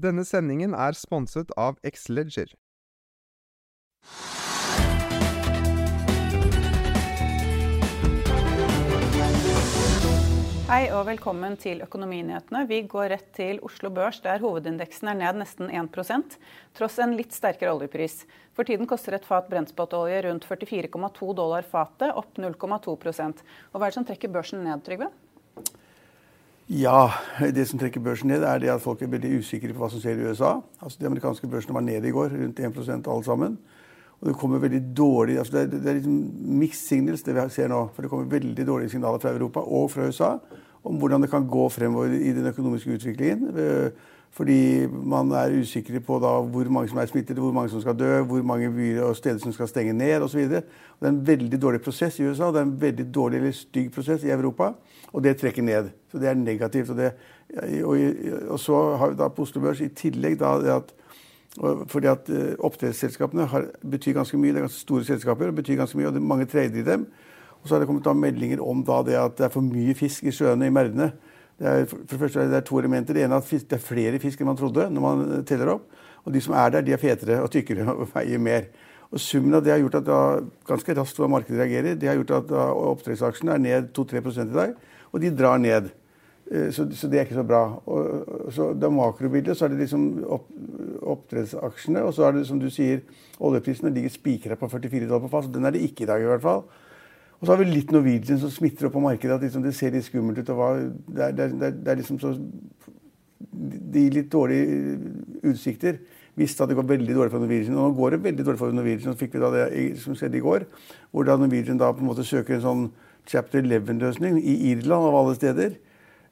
Denne sendingen er sponset av Xleger. Hei og velkommen til Økonominyhetene. Vi går rett til Oslo Børs, der hovedindeksen er ned nesten 1% tross en litt sterkere oljepris. For tiden koster et fat brentspotolje rundt 44,2 dollar fatet, opp 0,2 Og Hva er det som trekker børsen ned, Trygve? Ja, Det som trekker børsen ned, er det at folk er veldig usikre på hva som skjer i USA. Altså, De amerikanske børsene var nede i går, rundt 1 alle sammen. Og det kommer veldig dårlig, altså det, er, det er liksom mixed signals det vi ser nå. For det kommer veldig dårlige signaler fra Europa og fra USA om hvordan det kan gå fremover i den økonomiske utviklingen. Eh, fordi man er usikre på hvor mange som er smittet, hvor mange som skal dø, hvor mange byer og steder som skal stenge ned osv. Det er en veldig dårlig prosess i USA, det er en veldig dårlig eller stygg prosess i Europa. Og det trekker ned. Så det er negativt. Og, det, og, og så har vi da på Oslo Børs i tillegg da at fordi at uh, oppdrettsselskapene betyr ganske mye. Det er ganske store selskaper og betyr ganske mye, og det er mange trader i dem. Og så har det kommet da meldinger om da det at det er for mye fisk i sjøene i merdene. Det er, for det første er det to elementer. Det ene er at det er flere fisk enn man trodde når man eh, teller opp. Og de som er der, de er fetere og tykkere og veier mer. Og Summen av det har gjort at da, ganske raskt hvordan markedet reagerer. Det har gjort at oppdrettsaksjene er ned 2-3% i dag, og de drar ned. Eh, så, så, det er ikke så bra. Og, så det er makrobildet, så er det liksom opp, oppdrettsaksjene. Og så er det som du sier, oljeprisene ligger spikra på 44 dollar på fast. Den er det ikke i dag i hvert fall. Og så har vi litt Norwegian som smitter opp på markedet. At liksom det ser litt skummelt ut. og det, er, det, er, det, er, liksom så De gir litt dårlige utsikter hvis det går veldig dårlig for Norwegian. Og nå går det veldig dårlig for Norwegian. Så fikk vi da det som skjedde i går, hvor da Norwegian da på en måte søker en sånn chapter 11-løsning i Irland av alle steder.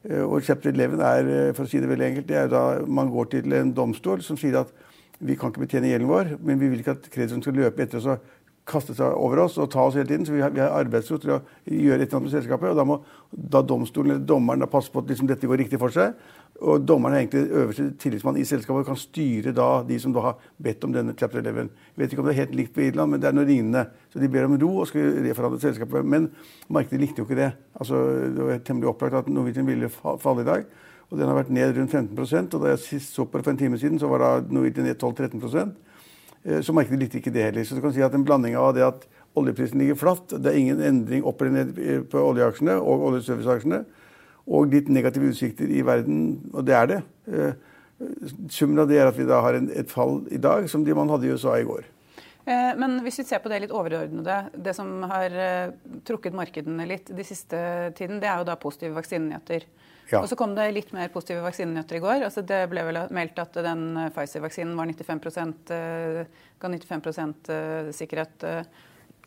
Eh, og chapter 11 er, eh, for å si det veldig enkelt, det er da man går til en domstol som sier at vi kan ikke betjene gjelden vår, men vi vil ikke at kreditoren skal løpe etter oss kaste seg over oss og ta oss hele tiden. Så vi har, vi har arbeidsro til å gjøre et eller annet med selskapet. Og da må da domstolen eller dommeren da passe på at liksom dette går riktig for seg. Og dommeren er egentlig øverste tillitsmann i selskapet og kan styre da de som da har bedt om denne chapter 11. Jeg vet ikke om det er helt likt på Irland, men det er noe lignende. Så de ber om ro og skal reforhandle selskapet. Men markedet likte jo ikke det. Altså, det var temmelig opplagt at Norwegian ville falle i dag. Og den har vært ned rundt 15 og Da jeg sist så på det for en time siden, så var da Norwegian ned 12-13 Eh, så markedet likte ikke det heller. Så du kan si at en blanding av det at oljeprisen ligger flatt, det er ingen endring opp eller ned eh, på oljeaksjene og oljeserviceaksjene, og litt negative utsikter i verden, og det er det. Eh, summen av det er at vi da har en, et fall i dag som de man hadde i USA i går. Men hvis vi ser på det litt overordnede, det som har trukket markedene litt de siste tiden, det er jo da positive vaksinenyheter. Ja. Og så kom det litt mer positive vaksinenyheter i går. Altså det ble vel meldt at den eh, Pfizer-vaksinen var 95 eh, ga 95 eh, sikkerhet.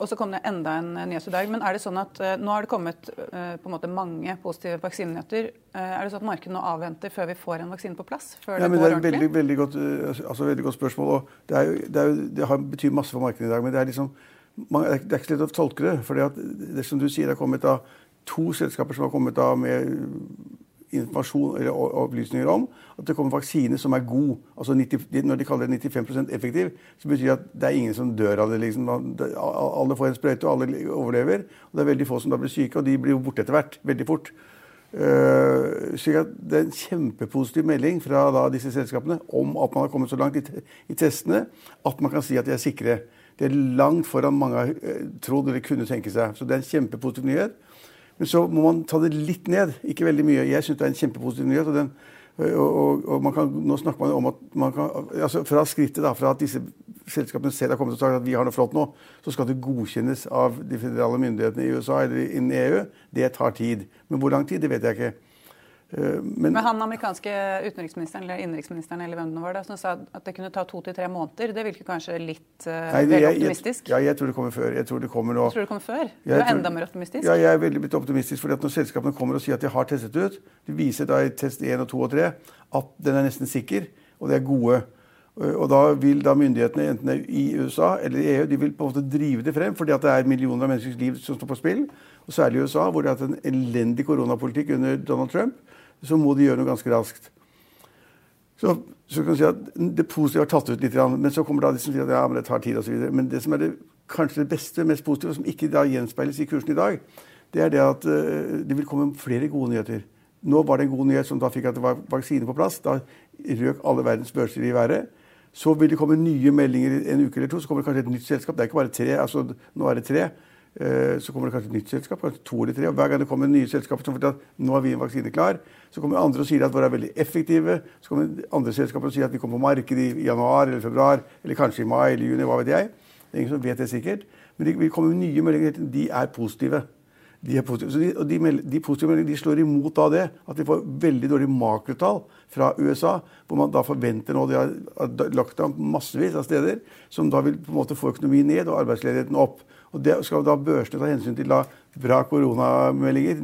Og så kom det enda en nyhet i dag. Men er det sånn at nå har det kommet på en måte mange positive vaksinenyheter. Er det sånn at markedet nå avventer før vi får en vaksine på plass? Før ja, det, går det er et veldig, veldig, godt, altså, veldig godt spørsmål. og Det, er jo, det, er jo, det har, betyr masse for markedet i dag. Men det er, liksom, det er ikke så lett å tolke det. For det, som du sier, har kommet av to selskaper som har kommet av med informasjon eller opplysninger om at det kommer vaksine som er god. Altså 90, når de kaller det 95% effektiv, så betyr det at det er ingen som dør av det. Liksom. Alle får en sprøyte, og alle overlever. Og det er veldig få som da blir syke, og de blir jo borte etter hvert. Veldig fort. Uh, så det er en kjempepositiv melding fra da, disse selskapene om at man har kommet så langt i, i, testene at man kan si at de er sikre. Det er langt foran mange har uh, trodd eller kunne tenke seg. Så det er en kjempepositiv nyhet. Men så må man ta det litt ned. Ikke veldig mye. Jeg syns det er en kjempepositiv nyhet. og den Og, og, og kan, nå snakker man om at man kan, altså Fra skrittet da, fra at disse selskapene selv har kommet og sagt at vi har noe flott nå, så skal det godkjennes av de federale myndighetene i USA eller innen EU. Det tar tid. Men hvor lang tid, det vet jeg ikke. Eh, men, Men, han amerikanske utenriksministeren eller innenriksministeren eller hvem det var da, som sa at det kunne ta to til tre måneder, det virker kanskje litt uh, nei, veldig optimistisk? Jeg, ja, jeg tror det kommer før. Jeg tror det kommer nå. Du tror det kommer før? Du er enda mer optimistisk? Ja, jeg er veldig blitt optimistisk. fordi at når selskapene kommer og sier at de har testet ut, de viser da i test 1 og 2 og 3 at den er nesten sikker, og de er gode. Og da vil da myndighetene, enten det i USA eller i EU, de vil på en måte drive det frem, fordi at det er millioner av menneskers liv som står på spill. Og særlig i USA, hvor det har hatt en elendig koronapolitikk under Donald Trump så må de gjøre noe ganske raskt. Så, så kan du si at Det positive har tatt ut litt, men så kommer da de som sier at ja, men det tar tid osv. Men det som er det, kanskje det beste, mest positive, som ikke da gjenspeiles i kursen i dag, det er det at uh, det vil komme flere gode nyheter. Nå var det en god nyhet som da fikk at det var vaksine på plass. Da røk alle verdens børser i været. Så vil det komme nye meldinger en uke eller to. Så kommer det kanskje et nytt selskap. Det er ikke bare tre. altså Nå er det tre. Eh, så kommer det kanskje et nytt selskap, kanskje to eller tre. og Hver gang det kommer nye selskaper som forteller at nå er vi en vaksine klar, så kommer andre og sier at våre er veldig effektive. Så kommer andre selskaper og sier at vi kommer på markedet i januar eller februar, eller kanskje i mai eller juni. hva vet jeg. Det er ingen som vet det sikkert. Men det vil komme nye meldinger. De er positive. De er positive. De, og de, de, positive meldingene de slår imot da det at vi får veldig dårlige makrotall fra USA, hvor man da forventer nå De har lagt an massevis av steder som da vil på en måte få økonomien ned og arbeidsledigheten opp. Og Det skal da børsene ta hensyn til da bra koronameldinger.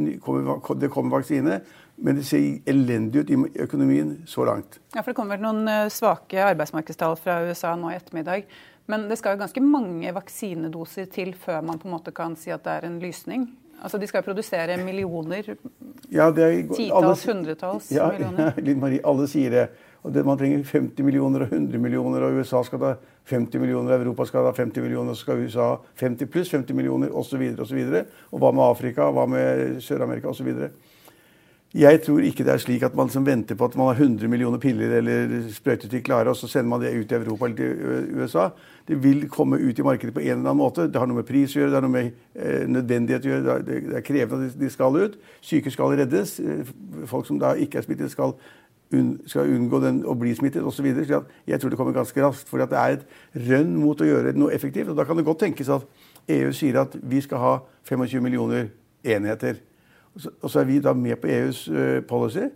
Det kommer vaksine. Men det ser elendig ut i økonomien så langt. Ja, for Det kommer noen eh, svake arbeidsmarkedstall fra USA nå i ettermiddag. Men det skal jo ganske mange vaksinedoser til før man på en måte kan si at det er en lysning? Altså De skal produsere millioner? Ja, det er, Titalls, hundretalls ja, millioner? Ja, Linn Marie, alle sier det. Og det, Man trenger 50 millioner og 100 millioner, og USA skal da 50 millioner, Europa skal da 50 millioner, så skal USA 50 pluss 50 millioner osv. Og, så videre, og, og hva med Afrika, hva med Sør-Amerika osv. Jeg tror ikke det er slik at man som venter på at man har 100 millioner piller eller sprøytetrykk klare, og så sender man det ut i Europa eller til USA. Det vil komme ut i markedet på en eller annen måte. Det har noe med pris å gjøre, det har noe med eh, nødvendighet å gjøre. Det er krevende at de skal ut. Syke skal reddes. Eh, folk som da ikke er smittet, skal skal unngå den, å bli smittet osv. Jeg tror det kommer ganske raskt. For det er et rønn mot å gjøre noe effektivt. Og da kan det godt tenkes at EU sier at vi skal ha 25 millioner enheter. Og så, er vi da med på EUs uh, policy.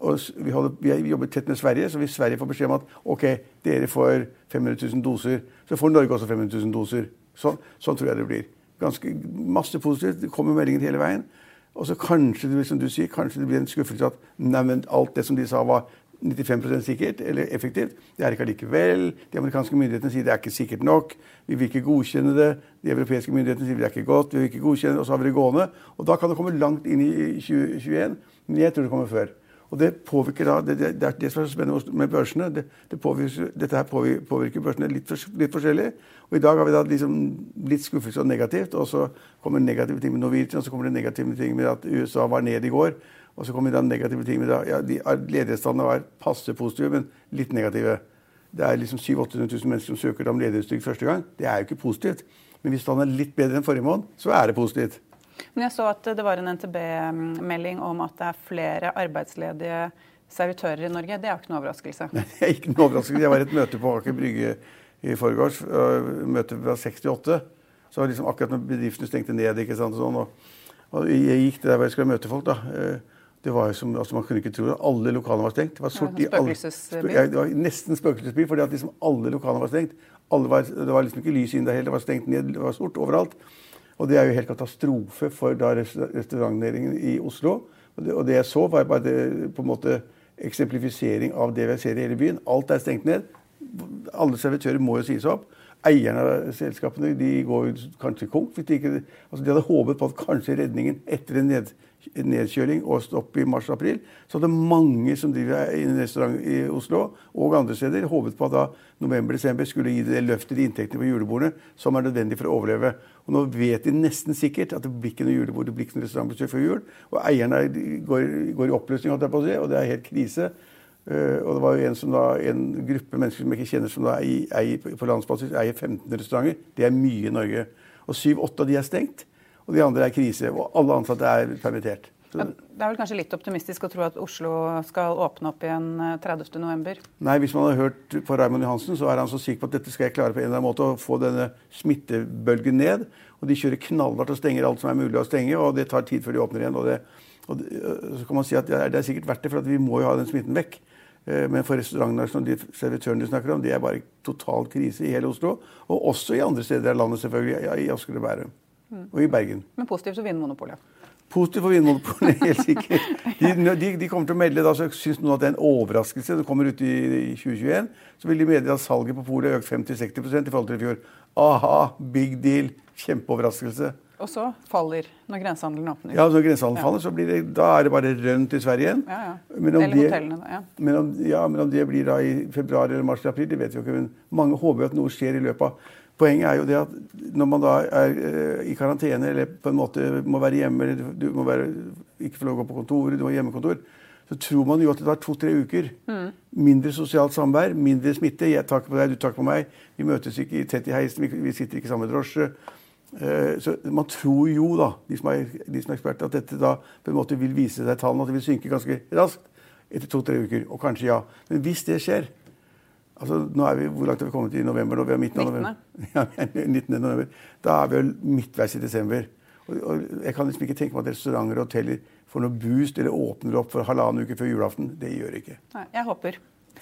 Og vi, holder, vi, jobber tett med Sverige, så hvis Sverige får beskjed om at ok, dere får 500 000 doser, så får Norge også 500 000 doser. Sånn, sånn tror jeg det blir. Ganske Masse positivt. Det kommer meldinger hele veien. Og så kanskje det, som du sier, kanskje det blir en skuffelse at nei, alt det som de sa var 95% sikkert eller effektivt. Det er ikke allikevel. De amerikanske myndighetene sier det er ikke sikkert nok. Vi vil ikke godkjenne det. De europeiske myndighetene sier det er ikke godt. vi vil ikke godkjenne det, Og så har vi det gående. Og da kan det komme langt inn i 2021. Men jeg tror det kommer før. Og det påvirker da, det, det, er det som er så spennende med børsene. Det, det påvirker, dette her påvirker børsene litt, for, litt, forskjellig. Og i dag har vi da liksom litt skuffelse og negativt. Og så kommer negative ting med Norwegian, og så kommer det negative ting med at USA var ned i går. Og så kommer det negative ting med da, ja, de, Ledighetstallene var passe positive, men litt negative. Det er liksom 700 000-800 000 mennesker som søker om ledighetstrygd første gang. Det er jo ikke positivt. Men hvis tallene er litt bedre enn forrige måned, så er det positivt. Men jeg så at det var en NTB-melding om at det er flere arbeidsledige servitører i Norge. Det er jo ikke noe overraskelse? Nei, det er ikke noe overraskelse. Jeg var i et møte på Aker Brygge i forgårs. Møtet fra 68. Så var liksom akkurat når bedriftene stengte ned. ikke sant, og sånn, og, og Jeg gikk der hvor jeg skulle møte folk. da, eh, det var som, altså Man kunne ikke tro det. Alle lokalene var stengt. Det var, sort ja, spøkelsesby? Ja, det var nesten spøkelsesby, fordi at liksom alle lokalene var stengt. Var, det var liksom ikke lys inne der heller. Det var stengt ned, det var sort overalt. Og det er jo helt katastrofe for da restaurantnæringen i Oslo. Og det, og det, jeg så, var bare det, på en måte eksemplifisering av det vi ser i hele byen. Alt er stengt ned. Alle servitører må jo sies opp. Eierne av selskapene de går kanskje konk. De, ikke, altså de hadde håpet på at kanskje redningen etter en ned, nedkjøling og stopp i mars-april, så hadde mange som driver i en restaurant i Oslo og andre steder, håpet på at da november-desember skulle gi det løftet i inntektene på julebordene som er nødvendig for å overleve. Og nå vet de nesten sikkert at det blir ikke noe julebord, det blir ikke noe restaurantbesøk før jul. Og eierne går, går i oppløsning, og det er helt krise. Uh, og det var jo en, da, en gruppe mennesker som jeg ikke kjenner, som da eier, på landsbasis eier 15 restauranter. Det er mye i Norge. Og syv-åtte av de er stengt og de andre er krise. Og alle ansatte er permittert. Så, det er vel kanskje litt optimistisk å tro at Oslo skal åpne opp igjen 30.11.? Eh, Nei, hvis man har hørt på Raymond Johansen, så er han så sikker på at dette skal jeg klare på en eller annen måte å få denne smittebølgen ned. Og de kjører knallhardt og stenger alt som er mulig å stenge, og det tar tid før de åpner igjen. Og, det, og det, så kan man si at det er sikkert verdt det, for vi må jo ha den smitten vekk. Eh, men for restaurantene som de servitørene du snakker om, det er bare total krise i hele Oslo. Og også i andre steder av landet, selvfølgelig. I Asker og Bærum. Mm. Og i Bergen. Men positivt for Vinmonopolet? Positivt for Vinmonopolet, helt sikkert. De, de, de, kommer til å melde, da, så syns noen at det er en overraskelse. Det kommer ut i, i 2021. Så vil de meddele at salget på polet har økt 50-60 i forhold til i fjor. Aha, big deal. Kjempeoverraskelse. Og så faller når grensehandelen åpner. Ja, når grensehandelen ja. faller, så blir det, da er det bare rønt i Sverige igjen. Ja, ja. eller det, hotellene, da. Ja. Men om, ja, men om det blir da i februar eller mars eller april, det vet vi jo ikke. Men mange håper jo at noe skjer i løpet av Poenget er jo det at når man da er uh, i karantene eller på en måte må være hjemme, eller du må være, ikke få lov å gå på kontoret, du må ha hjemmekontor, så tror man jo at det tar to-tre uker. Mm. Mindre sosialt samvær, mindre smitte. Jeg takker på deg, du takker på meg. Vi møtes ikke tett i heisen, vi, sitter ikke i samme drosje. Uh, så man tror jo, da, de som, er, de som er eksperter, at dette da på en måte vil vise seg tallene, at det vil synke ganske raskt etter to-tre uker. Og kanskje ja. Men hvis det skjer, Altså, nå er vi, Hvor langt har vi kommet i november? nå? Vi er midten av november. Ja, 19. november. Da er vi jo midtveis i desember. Og, og, Jeg kan liksom ikke tenke meg at restauranter og hoteller får noe boost eller åpner opp for halvannen uke før julaften. Det gjør ikke. Nei, Jeg håper.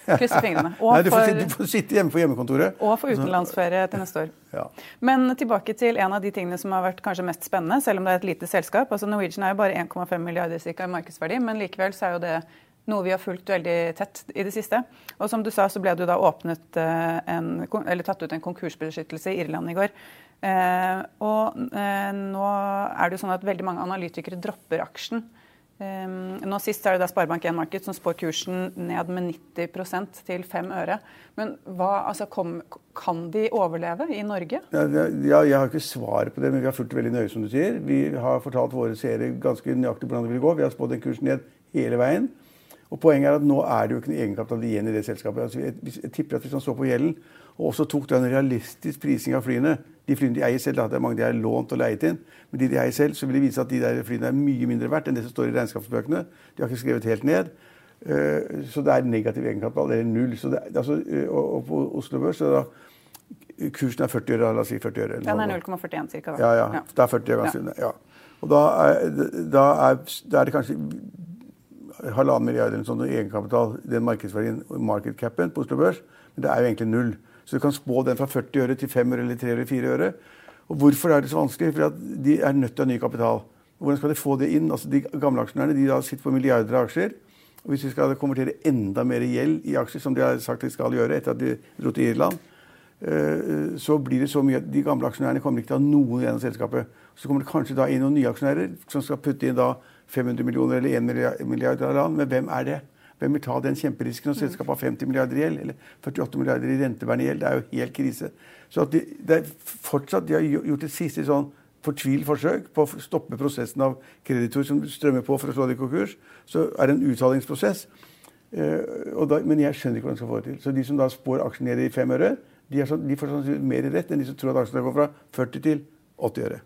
Krysser fingrene. Nei, du, får, for, du, får, sitte hjemme på hjemmekontoret. Og for utenlandsferie til neste år. Ja. Men tilbake til en av de tingene som har vært kanskje mest spennende, selv om det er et lite selskap. altså Norwegian er jo bare 1,5 milliarder cirka, i markedsverdi, men likevel så er jo det noe vi har fulgt veldig tett i det siste. Og som du sa, så ble det da åpnet eh, en, eller tatt ut en konkursbeskyttelse i Irland i går. Eh, og eh, nå er det jo sånn at veldig mange analytikere dropper aksjen. Eh, nå Sist er det da Sparebank1 Market som spår kursen ned med 90% til 5 øre. Men hva, altså, kom, kan de overleve i Norge? Ja, ja, jeg har ikke svar på det, men vi har fulgt veldig nøye, som du sier. Vi har fortalt våre seere ganske nøyaktig hvordan det vil gå. Vi har spådd en kurs ned hele veien. Og Poenget er at nå er det jo ikke noe egenkapital igjen i det selskapet. Altså, jeg, jeg, tipper at Hvis man så på gjelden og også tok en realistisk prising av flyene De flyene de eier selv, da, det er mange de har lånt og leiet inn, men de de eier selv, så vil det vise at de der flyene er mye mindre verdt enn det som står i regnskapsbøkene. De har ikke skrevet helt ned. Uh, så det er negativ egenkapital, eller null. Det, altså, uh, og, på Oslo Børs så da kursen er 40 øre. La oss si 40 øre. Den er 0,41 ca. Ja, ja, ja. Det er 40 øre. Ja. ja. Og da er, da, er, da er det kanskje halvannen milliard eller sånn egenkapital, den markedsverdien, market capen på Oslo Børs. Men det er jo egentlig null. Så du kan spå den fra 40 øre til 5 øre eller 3 eller 4 øre. Og hvorfor er det så vanskelig? Fordi de er nødt til å ha ny kapital. Hvordan skal de få det inn? Altså De gamle aksjonærene de da sitter på milliarder av aksjer. Og hvis de skal konvertere enda mer gjeld i aksjer, som de har sagt de skal gjøre etter at de dro til Irland, eh, så blir det så mye at de gamle aksjonærene kommer ikke til å ha noe igjen av selskapet. Så kommer det kanskje da inn noen nye aksjonærer som skal putte inn da 500 millioner eller 1 milliard eller annet, Men hvem er det? Hvem vil ta den kjemperisken når selskapet har 50 milliarder i gjeld? Eller 48 milliarder i rentevern i gjeld? Det er jo helt krise. Så de, det er fortsatt, de har gjort et siste sånn fortvilt forsøk på å stoppe prosessen av kreditor som strømmer på for å slå det konkurs. Så er det en uttalingsprosess. Uh, da, men jeg skjønner ikke hvordan de skal få det til. Så de som da spår aksjen ned i fem øre, de, så, de får sannsynligvis mer rett enn de som tror at aksjen går fra 40 til 80 øre.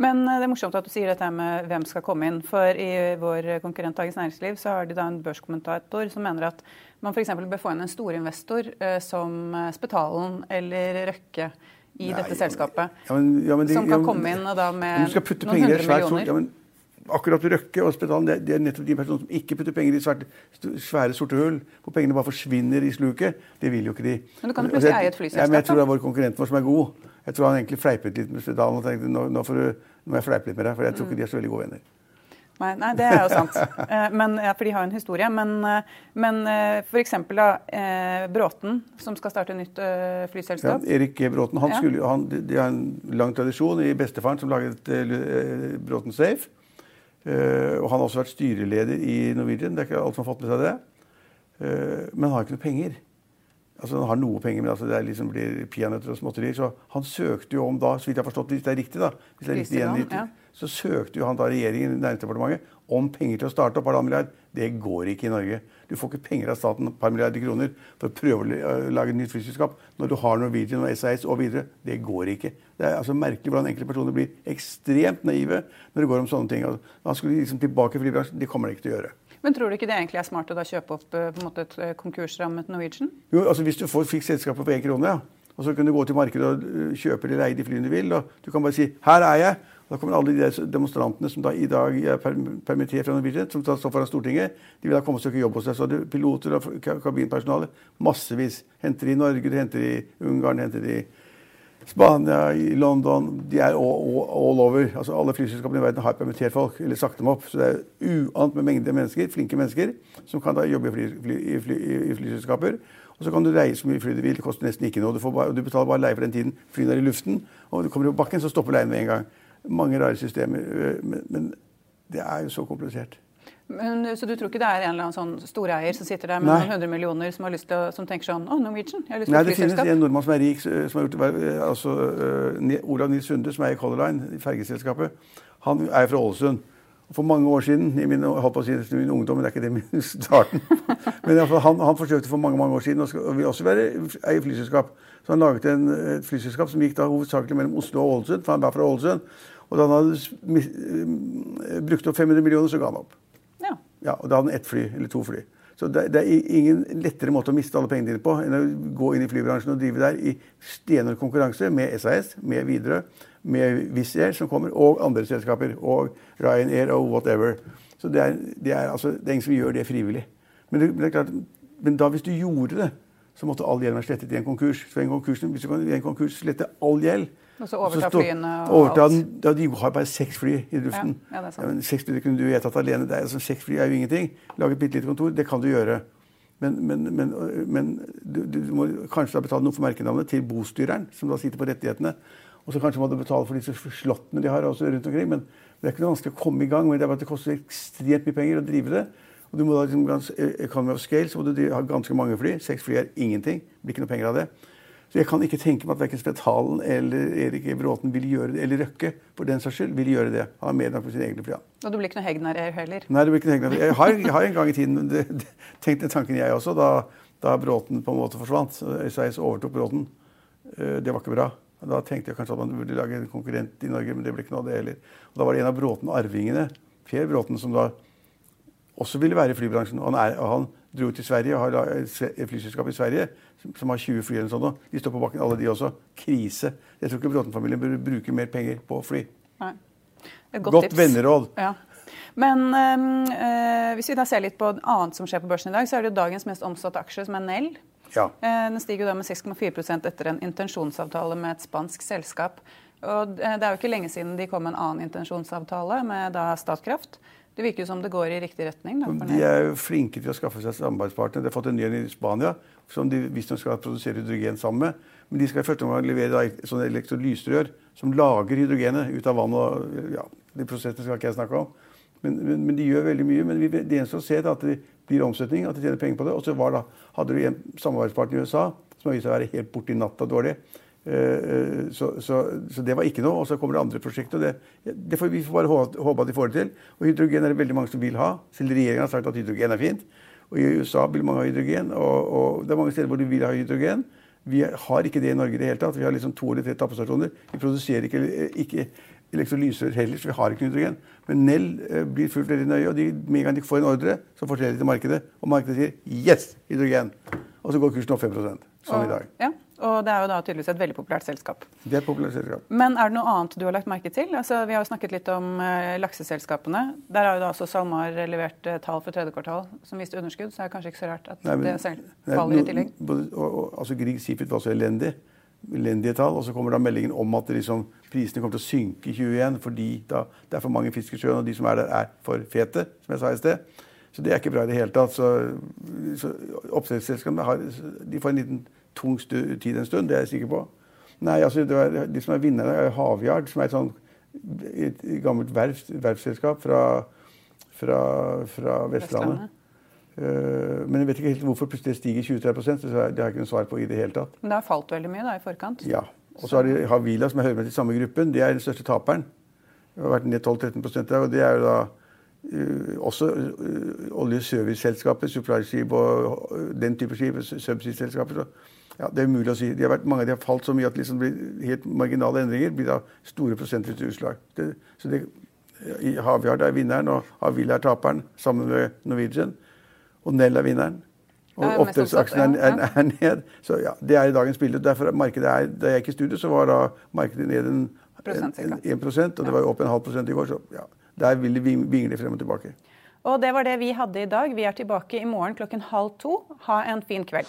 Men eh, det er morsomt at du sier dette med hvem skal komme inn. For i vår konkurrent Dagens Næringsliv så har de da en børskommentator som mener at man f.eks. bør få inn en storinvestor eh, som eh, Spetalen eller Røkke i Nei, dette selskapet. Ja, men, ja, men de, som kan komme inn og da med noen hundre millioner. Ja, akkurat Røkke og Spetalen det, det, er nettopp de personene som ikke putter penger i svært, svære, sorte hull. Hvor pengene bare forsvinner i sluket. Det vil jo ikke de. Men du kan jo plutselig eie et flyselskap. Ja, men jeg tror det er vår konkurrent vår som er god. Jeg tror han egentlig fleipet litt med Spedalen og tenkte nå, nå, du, nå må jeg fleipe litt med deg, for jeg tror ikke de er så veldig gode venner. Nei, nei, det er jo sant. Eh, men, ja, for de har jo en historie. Men, eh, men eh, f.eks. da Bråten, som skal starte nytt flyselskap. Ja, Erik Bråten. Han skulle, han, de har en lang tradisjon i bestefaren som laget Bråten Safe. Og han har også vært styreleder i Norwegian. Det er ikke alt som har fått med seg det. Men han har ikke noe penger. Altså Han har noe penger, men altså det liksom blir peanøtter og småtterier. Så han søkte jo om da, så vidt jeg har forstått, hvis det er riktig, da, hvis det er riktig igjen, ja. så søkte jo han da regjeringen, Næringsdepartementet, om penger til å starte opp halvannen milliard. Det går ikke i Norge. Du får ikke penger av staten, et par milliarder kroner, for å prøve å lage et nytt flyselskap når du har Norwegian og SAS og videre. Det går ikke. Det er altså merkelig hvordan enkelte personer blir ekstremt naive når det går om sånne ting. Han skulle liksom tilbake i flybransjen. Det kommer de ikke til å gjøre. Men tror du ikke det egentlig er smart å da kjøpe opp eh, på en måte et eh, konkursrammet Norwegian? Jo, altså Hvis du får fikk selskapet for én krone, ja. og så kan du gå til markedet og eh, kjøpe eller leie de flyene du vil, og du kan bare si 'her er jeg'. Da kommer alle de demonstrantene som da i dag er permittert fra Norwegian, som står foran Stortinget, de vil da komme og søke jobb hos deg. Så det piloter og kabinpersonale massevis. Henter de i Norge, de henter de i Ungarn, de henter de i Spania, i London De er all, all over. Altså Alle flyselskapene i verden har permittert folk, eller sagt dem opp. Så det er uant med mengder mennesker, flinke mennesker som kan da jobbe i, fly, fly, i, fly, i flyselskaper. Og så kan du reise så mye fly du vil. Det koster nesten ikke noe. Du, bare, du betaler bare leie for den tiden flyene er i luften. Og du kommer på bakken, så stopper leien med en gang. Mange rare systemer. Men, men det er jo så komplisert. Men, så du tror ikke det er en eller annen sånn storeier som sitter der med Nei. noen hundre millioner som, å, som tenker sånn Å, Norwegian? Jeg har lyst til Nei, det finnes en nordmann som er rik, som har gjort det, altså Olav Nils Sunde, som er i Color Line, fergeselskapet. Han er fra Ålesund. For mange år siden, i min, holdt på å si, min ungdom, men det er ikke det min starten Men han, han, forsøkte for mange mange år siden og vil også være eie flyselskap. Så han laget en, et flyselskap som gikk da hovedsakelig mellom Oslo og Ålesund. for han var fra Ålesund. Og da han hadde brukt opp 500 millioner, så ga han opp. Ja, og Da hadde han ett fly, eller to fly. Så det, det, er ingen lettere måte å miste alle pengene dine på enn å gå inn i flybransjen og drive der i stenhård konkurranse med SAS, med Widerøe, med Wizz Air som kommer, og andre selskaper. Og Ryanair og whatever. Så det er, det er, altså, det er ingen som gjør det frivillig. Men, det, er klart, men da hvis du gjorde det, så måtte all gjeld være slettet i en konkurs. Så en konkurs, hvis du kan i en konkurs slette all gjeld, og så overta flyene og overta, alt. Ja, de har bare seks fly i luften. Ja, ja, ja, seks fly kunne du vedtatt alene. Det er, altså, seks fly er jo ingenting. Lage et bitte lite kontor, det kan du gjøre. Men, men, men, men du, du, må kanskje da betale noe for merkenavnet til bostyreren, som da sitter på rettighetene. Og så kanskje må du betale for disse slottene de har også rundt omkring. Men det er ikke noe vanskelig å komme i gang men det er bare at det koster ekstremt mye penger å drive det. Og du må da liksom, Economy of scale, så må du ha ganske mange fly. Seks fly er ingenting. Det blir ikke noe penger av det. Så jeg kan ikke tenke meg at verken Spetalen eller Erik Bråten vil gjøre det, eller Røkke for den saks skyld, vil gjøre det. Han har enn på sine egne program. Og du blir ikke noe Hegnar heller? Nei, det blir ikke noe Hegnar. Jeg har, jeg har en gang i tiden det, det, tenkt den tanken, jeg også, da, da Bråten på en måte forsvant. SAS overtok Bråten. Eh, det var ikke bra. Da tenkte jeg kanskje at man burde lage en konkurrent i Norge, men det ble ikke noe av det heller. Og da var det en av Bråten-arvingene, Per Bråten, som da også ville være i flybransjen. Og han, er, og han dro til Sverige og har et flyselskap i Sverige som har 20 fly. eller sånn, De står på bakken, alle de også. Krise. Jeg tror ikke Bråten-familien bør bruke mer penger på fly. Nei. godt, godt venneråd. Ja. Men øh, hvis vi da ser litt på annet som skjer på børsen i dag, så er det jo dagens mest omsatte aksje, som er Nell. Ja. Eh, den stiger jo da med 6,4% etter en intensjonsavtale med et spansk selskap. Og det er jo ikke lenge siden de kom med en annen intensjonsavtale med da Statkraft. Det virker som det går i riktig retning. Da, de er jo flinke til å skaffe seg samarbeidspartnere. De har fått en ny en i Spania som de visstnok skal produsere hydrogen sammen med. Men de skal i første omgang levere sånne elektrolyserør som lager hydrogenet ut av vann. og ja, De prosessene skal ikke jeg snakke om. Men, men, men, de gjør veldig mye. Men vi, det eneste å se er at det blir omsetning, at de tjener penger på det. Og så hadde du en samarbeidspartner i USA som har vist seg å være helt borti natta dårlig. Eh, eh, så, så, så, det var ikke noe. Og så kommer det andre prosjekter. og det, det får Vi får bare håpe, at de får det til. Og hydrogen er det veldig mange som vil ha. Selv regjeringen har sagt at hydrogen er fint. Og i USA vil mange ha hydrogen. Og, og det er mange steder hvor de vil ha hydrogen. Vi har ikke det i Norge i det hele tatt. Vi har liksom to eller tre tappestasjoner. Vi produserer ikke, ikke elektrolyser heller, så vi har ikke hydrogen. Men Nell eh, blir fulgt veldig nøye, og de, med en gang de får en ordre, så forteller de til markedet. Og markedet sier 'yes, hydrogen'. Og så går kursen opp 5% som og, i dag. Ja. Og det er jo da tydeligvis et veldig populært selskap. Det er et populært selskap. Men er det noe annet du har lagt merke til? Altså, vi har jo snakket litt om eh, lakseselskapene. Der har jo da også SalMar levert eh, tall for tredje kvartal som viste underskudd, så er det kanskje ikke så rart at nei, men, det faller nei, i tillegg. Både, og, og, altså Grieg Seafood var så elendig. Elendige tall. Og så kommer da meldingen om at liksom, prisene kommer til å synke i 2021 fordi da, det er for mange fisk i sjøen, og de som er der, er for fete, som jeg sa i sted. Så det er ikke bra i det hele tatt. Så, så oppdrettsselskapene får en liten tung tid en stund, det er jeg sikker på. Nei, altså, var, De som er vinnerne, er Havyard, som er et, sånt, et gammelt verftsselskap fra, fra, fra, Vestlandet. Uh, men jeg vet ikke helt hvorfor plutselig stiger 23 så det har jeg ikke noe svar på i det hele tatt. Men det har falt veldig mye da i forkant? Ja. Og så har de Havila, som hører med til samme gruppen. De er den største taperen. Det har vært ned 12-13 der, og det er jo da uh, også uh, olje- og serviceselskaper, supply-skip og den type skip, subsea-selskaper. Ja, det er umulig å si. De har vært, mange av de har falt så mye at liksom helt marginale endringer blir da store prosentvis utslag. Det, så det, Havyard er vinneren, og Havila er taperen, sammen med Norwegian. Og Nell er vinneren. Og oppdrettsaksjen er, er, er, ned. Så ja, Det er i dagens bilde. Derfor markedet er, Da jeg gikk i studio, så var da markedet ned en, en, en, 1 og det var jo opp en halv prosent i går. Så ja, der vil det vingle frem og tilbake. Og det var det vi hadde i dag. Vi er tilbake i morgen klokken halv to. Ha en fin kveld.